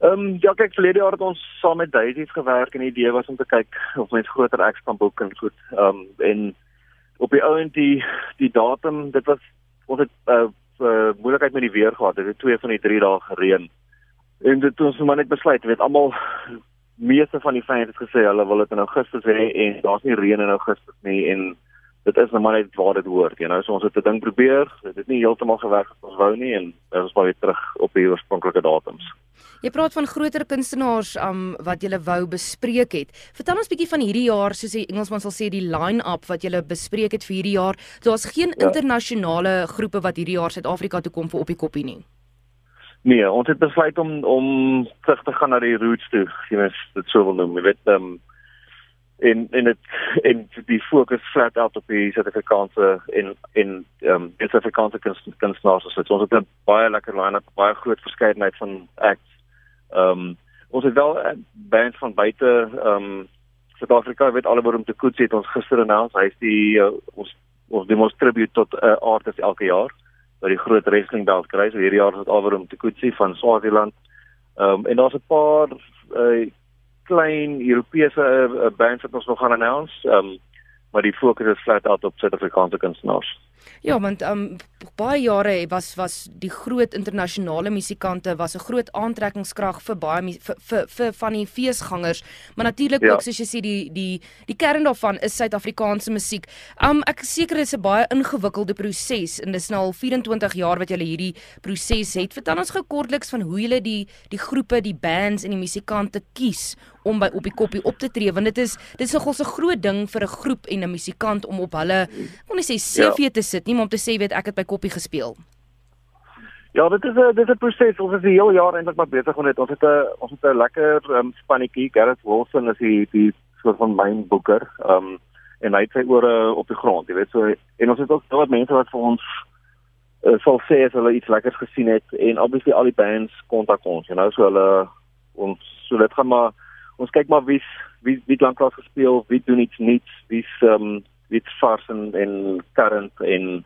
Ehm um, ja, kyk verlede jaar het ons saam met Daisies gewerk en die idee was om te kyk of mens groter acts kan boek en goed. Ehm um, en op die ouend die die datum, dit was ons het uh, uh moeilikheid met die weer gehad. Dit het twee van die drie dae gereën. En dit ons maar net besluit, weet almal meeste van die fans het gesê hulle wil dit in Augustus hê en daar's nie reën in Augustus nie en dit is nou maar net waar dit hoort, jy know. So ons het 'n ding probeer. Dit het nie heeltemal gewerk wat ons wou nie en ons maar weer terug op die oorspronklike datums. Jy praat van groter kunstenaars um, wat jy wou bespreek het. Vertel ons bietjie van hierdie jaar, soos die Engelsman sal sê, die line-up wat jy bespreek het vir hierdie jaar. Daar's geen ja. internasionale groepe wat hierdie jaar Suid-Afrika toe kom vir op die koppie nie. Nee, ons het besluit om om terug te gaan na die roots toe, jy weet, dit sou wil noem. Jy weet, ehm um, en en dit en die fokus flat out op die Suid-Afrikaanse en en ehm um, Suid-Afrikaanse kunstenaars. Ons het 'n baie lekker line-up, baie groot verskeidenheid van acts. Ehm um, ons het wel bands van buite ehm um, Suid-Afrika, weet alhoewel om te koets het ons gister announced, hy is die uh, ons ons demonstrate tot 'n uh, artist elke jaar wat die groot wrestling belt kry. So hierdie jaar is dit alweer om te koetsie van Swaziland. Ehm um, en daar's 'n paar uh, klein Europese uh, bands wat ons nog gaan announce. Ehm um, maar die fokus is flat out op Suid-Afrikaanse kunstenaars. Ja, want um baie jare was was die groot internasionale musikante was 'n groot aantrekkingskrag vir baie vir vir, vir van die feesgangers, maar natuurlik ja. ook soos jy sê die die die kern daarvan is Suid-Afrikaanse musiek. Um ek seker dit is 'n baie ingewikkelde proses en dis nou al 24 jaar wat jy hierdie proses het. Vertel ons gou kortliks van hoe jy die die groepe, die bands en die musikante kies om by op die koppie op te tree want dit is dit is nogal 'n groot ding vir 'n groep en 'n musikant om op hulle kon nie sê CV ja. te sit nie, maar om te sê weet ek het by koppie gespeel. Ja, dit is 'n dit is 'n proses. Ons is die hele jaar eintlik maar besig met dit. Ons het 'n ons het 'n lekker um, spannetjie. Gareth Wilson is die die soort van myn boeker. Ehm um, en hy het sy ore op die grond, jy weet so en ons het ook baie mense wat vir ons uh, sal sê as hulle iets lekkers gesien het en obviously al die bands kontak ons, you know, so hulle ons so dit gaan maar ons kyk maar wie's wie wie lanklaas gespeel, wie doen iets nuuts, wie's ehm um, wie's vars en en current en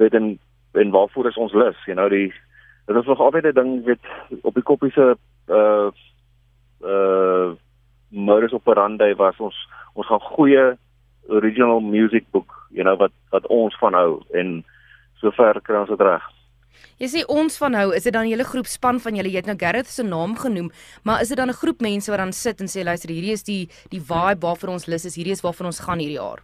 weet en en waarvoor is ons lus, you know die dit is nog altyd 'n ding weet op die koppie se uh uh modus operandi was ons ons gaan goeie original music book, you know wat wat ons van hou en sover kry ons dit reg. Jy sê ons van hou, is dit dan hele groep span van julle? Jy het nou Gareth se naam genoem, maar is dit dan 'n groep mense wat dan sit en sê luister, hierdie is die die vibe waarvoor ons lus is, hierdie is waarvoor ons gaan hierdie jaar?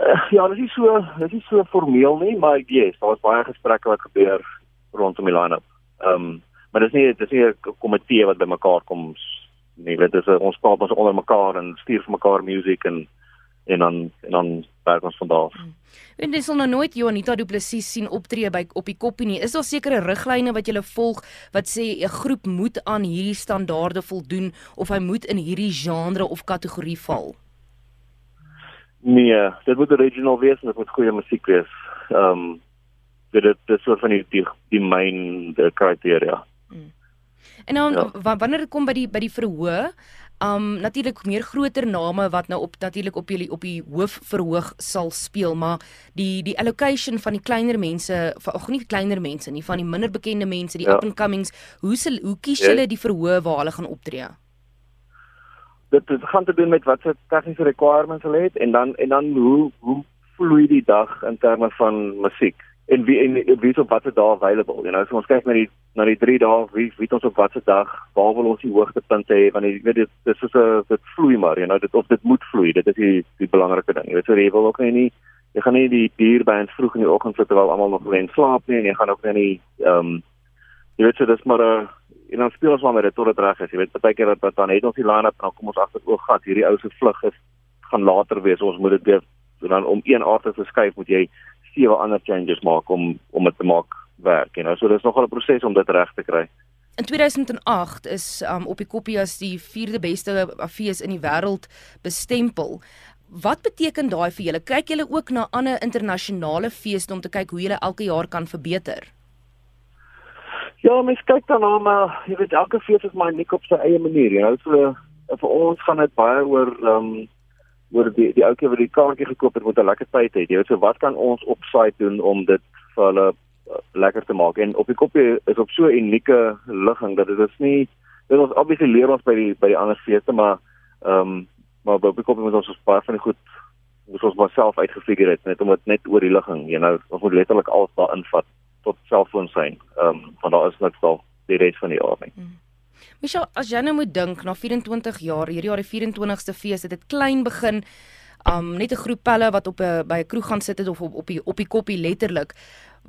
Uh, ja, dit is so, dit is so formeel nie, maar ek weet, daar's baie gesprekke wat gebeur rondom die line-up. Ehm, um, maar dit is nie dit is nie 'n komitee wat bymekaar kom nie, dit is ons praat ons onder mekaar en stuur vir mekaar musiek en en dan en dan werk ons van daar. Hmm. En dis nou nooit Jonita Du Plessis sien optree by op die koppie nie. Is daar sekere riglyne wat jy volg wat sê 'n groep moet aan hierdie standaarde voldoen of hy moet in hierdie genre of kategorie val? Nee, dit moet original wees en dit moet goeie musiek wees. Ehm um, dit dit is soort van die die, die myn kriteria. Hmm. En dan ja. wanneer dit kom by die by die verhoog, Um natuurlik meer groter name wat nou op natuurlik op julle op die hoofverhoog sal speel, maar die die allocation van die kleiner mense, ag nie kleiner mense nie, van die minder bekende mense, die ja. up and comings, hoe sal hoe kies julle die verhoog waar hulle gaan optree? Dit dit gaan te doen met wat se tegniese requirements hulle het en dan en dan hoe hoe vloei die dag in terme van musiek? En wie en wie is op watter dae available? You know so ons kyk na die na die 3 dae wie wie ons op watter dag waar wil ons die hoogtepunte hê? Want jy weet dit dis is 'n dit vloei maar you know dit of dit moet vloei dit is die die belangrike ding. Jy weet so jy wil ook nie jy gaan nie die dierband vroeg in die oggend sit terwyl almal nog wen slaap nie en jy gaan ook nie ehm um, jy weet so dis maar 'n en dan speel ons maar met dit tot dit reg is jy weet baie keer dat dan het ons die line-up en dan kom ons agter o gat hierdie ou se vlug is gaan later wees ons moet dit weer dan om een aard te verskuif moet jy sewe ander changes maak om om dit te maak werk en nou so dis nogal 'n proses om dit reg te kry. In 2008 is um, op die koppie as die vierde beste fees in die wêreld bestempel. Wat beteken daai vir julle? Kyk julle ook na ander internasionale feeste om te kyk hoe julle elke jaar kan verbeter? Ja, mens kyk dan na maar jy weet elke fees is maar net op sy eie manier, jy know. So vir ons gaan dit baie oor ehm um, oor die die ouetjie wat die kaartjie gekoop het moet 'n lekker tyd hê. Jy weet so wat kan ons op site doen om dit vir hulle uh, lekker te maak? En op die koppie is op so 'n unieke ligging dat dit is nie dit ons obviously leer ons by die by die ander feeste, maar ehm um, maar op die kopie moet ons ons baie van die goed moet ons maar self uitgefigure het net om dit net oor die ligging, jy know, ons moet letterlik alles daar invat tot selfoon sein. Ehm um, want daar is niks daar die res van die jaar nie. Hmm. Michelle, as jy nou moet dink na 24 jaar, hierdie jaar die 24ste fees, het dit klein begin. Um net 'n groep pelle wat op 'n by 'n kroeg gaan sit het of op op die op die koppie letterlik.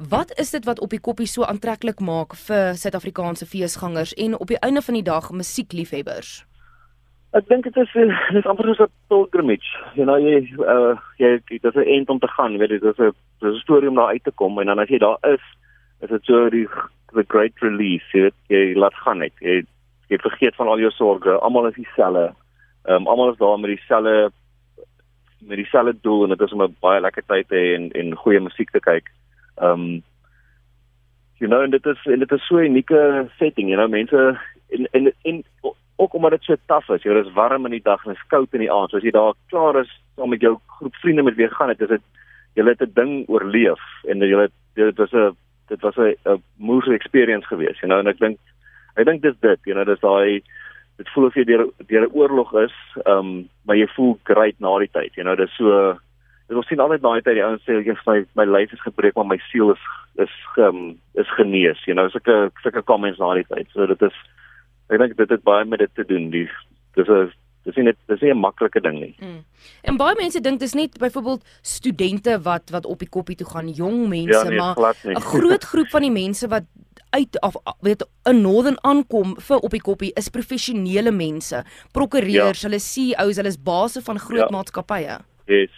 Wat is dit wat op die koppie so aantreklik maak vir Suid-Afrikaanse feesgangers en op die einde van die dag musiekliefhebbers? Ek dink dit is dit is amper so 'n pilgrimage. You know, jy uh jy dit is 'n eind om te gaan, weet jy, dit is 'n dis 'n storie om daar uit te kom en dan as jy daar is, is dit so die the great release, jy weet, jy laat gaan net. Jy jy vergeet van al jou sorges, almal is dieselfde. Ehm um, almal is daar met dieselfde met dieselfde doel en dit is om 'n baie lekker tyd te hê en en goeie musiek te kyk. Ehm um, you know, en dit is en dit is so 'n unieke setting, you know, mense en en en ook omdat dit so taaf is. Jy is warm in die dag en is koud in die aand. So as jy daar klaar is om met jou groep vriende met weer gaan, dit is dit jy het 'n ding oorleef en jy het dit was 'n dit was 'n moeë experience geweest, you know, en ek dink Ek dink dis dit, you know, dis daai dit voel of jy deur deur 'n oorlog is, um, maar jy voel great na die tyd, you know, dis so dit ons sien altyd na die tyd die ouens sê ek my my lyf is gebreek maar my siel is is um, is genees, you know, sulke sulke comments na die tyd. So dit is ek dink dit het baie met dit te doen. Die dis 'n dis nie dis nie 'n maklike ding nie. Mm. En baie mense dink dis net byvoorbeeld studente wat wat op die koppie toe gaan, jong mense, ja, nee, maar 'n groot groep van die mense wat uit of weet 'n Northern aankom vir op die koppie is professionele mense, prokureurs, ja. hulle CEOs, hulle is baase van groot ja. maatskappye. Yes.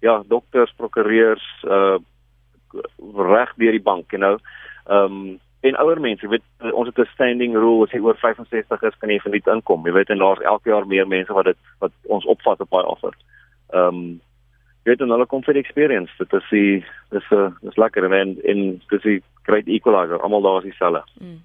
Ja, dokters, prokureurs, uh reg deur die bank, you know. Um en ouer mense, weet ons het 'n standing rule as jy oor 65 is kan jy vir dit inkom. Jy weet en daar's elke jaar meer mense wat dit wat ons opvat op baie offer. Um weet en hulle kom vir die experience. Dit is die dis 'n dis lekker en en dis die great equalizer. Almal daar is dieselfde. Mm.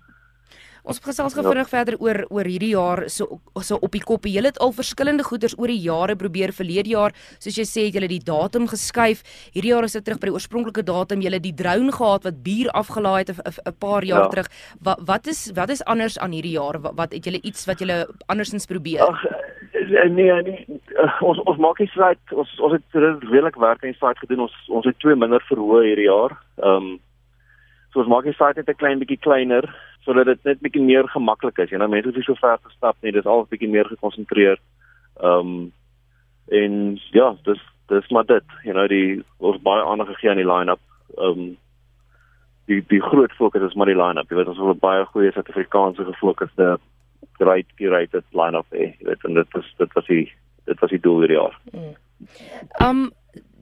Ons gesels vinnig ja. verder oor oor hierdie jaar so so op die koppe. Julle het al verskillende goeders oor die jare probeer verlede jaar, soos jy sê het julle die datum geskuif. Hierdie jaar is dit terug by die oorspronklike datum. Julle die drone gehad wat bier afgelaai het 'n paar jaar ja. terug. Wat wat is wat is anders aan hierdie jaar? Wat, wat het julle iets wat julle andersins probeer? Ag eh, nee, nee, uh, ons ons maak nie site ons ons het redelik werk in site gedoen. Ons ons het twee minder verhoog hierdie jaar. Ehm um, so ons maak die site net 'n klein bietjie kleiner sodat dit net bietjie meer gemaklik is. Jy nou mense hoef so ver te stap nie. Dit is al bietjie meer gekonsentreer. Ehm um, en ja, dis dis maar dit. Jy nou die ons baie aandag gegee aan die line-up. Ehm um, die die groot fokus is maar die line-up. Jy weet ons het 'n baie goeie Suid-Afrikaanse gefokusde great curated line-up hê. Jy weet en dit is dit was die dit was die doel hierdie jaar. Mm. Ehm um,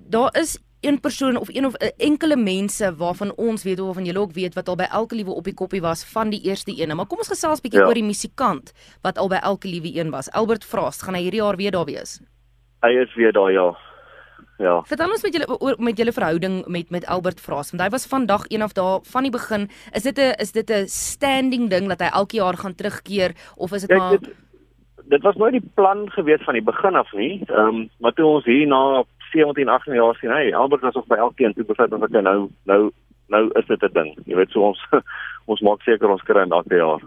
daar is een persoon of een of uh, enkele mense waarvan ons weet of waarvan julle ook weet wat al by elke liewe op die koppie was van die eerste een. Maar kom ons gesels bietjie ja. oor die musikant wat al by elke liewe een was. Albert Frost, gaan hy hierdie jaar weer daar wees? Hy is weer daar ja. Ja. Vertel ons met julle oor met julle verhouding met met Albert Frost. Want hy was vandag een of daar van die begin. Is dit 'n is dit 'n standing ding dat hy elke jaar gaan terugkeer of is dit maar dit, dit was nooit die plan gewees van die begin af nie. Ehm um, maar toe ons hier na 17, 18 jaar sien, hey, Albert was ook by elkeen toe besluit of ek nou nou nou is dit 'n ding. Jy weet so ons ons maak seker ons kry in elke jaar.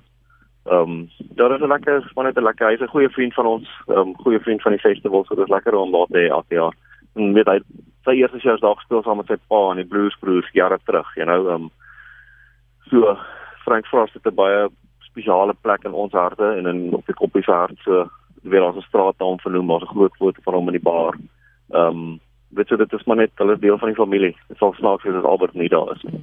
Ehm um, ja, dit is lekker, maar net 'n lekker. Hy's 'n goeie vriend van ons, 'n um, goeie vriend van die festival, so dit is lekker om daar te hê elke jaar. En weet hy sy eerste show daar gespeel saam met sy pa en die Blues Broers jare terug, you know, ehm um, so Frank Frost het 'n baie spesiale plek in ons harte en in op die koppie se hart so weer ons 'n straat naam vernoem, maar 'n groot foto van hom in die bar. Ehm um, weet jy dit is maar net hulle deel van die familie. Dit sal snaaks wees as Albert nie daar is nie.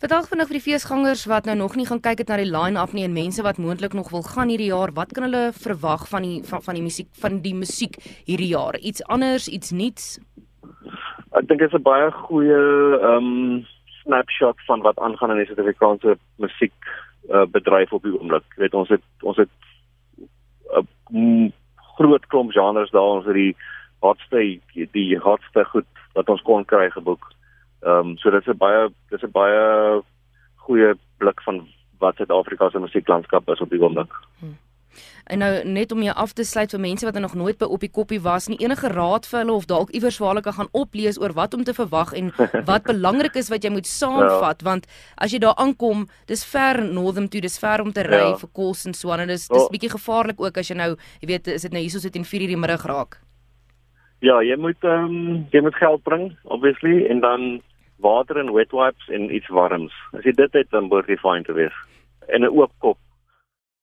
Vertel vinnig vir die feesgangers wat nou nog nie gaan kyk het na die line-up nie en mense wat moontlik nog wil gaan hierdie jaar, wat kan hulle verwag van die van, van die musiek van die musiek hierdie jaar? Iets anders, iets nuuts? Ek dink dit is 'n baie goeie ehm um, snapshot van wat aangaan in die Suid-Afrikaanse musiek uh, bedryf op die oomblik. Jy weet ons het ons het 'n groot klomp genres daar ons het die hardste die hardste goed wat ons kon kry geboek. Ehm um, so dit is 'n baie dis 'n baie goeie blik van wat Suid-Afrika se musieklandskap is op die oomblik. Hmm. En nou net om jou af te sluit vir mense wat er nog nooit by op die koppie was, nie enige raad vir hulle of dalk iewers waar hulle kan gaan oplees oor wat om te verwag en wat belangrik is wat jy moet saamvat ja. want as jy daar aankom, dis ver Northern toe, dis ver om te ry ja. vir kos en so aan en dis dis oh. bietjie gevaarlik ook as jy nou, jy weet, is dit nou hierso sit in 4:00 die middag raak. Ja, jy moet ehm um, jy moet geld bring obviously en dan water en wet wipes en iets warms. As jy dit het dan behoort jy fyn te wees. En 'n oop kop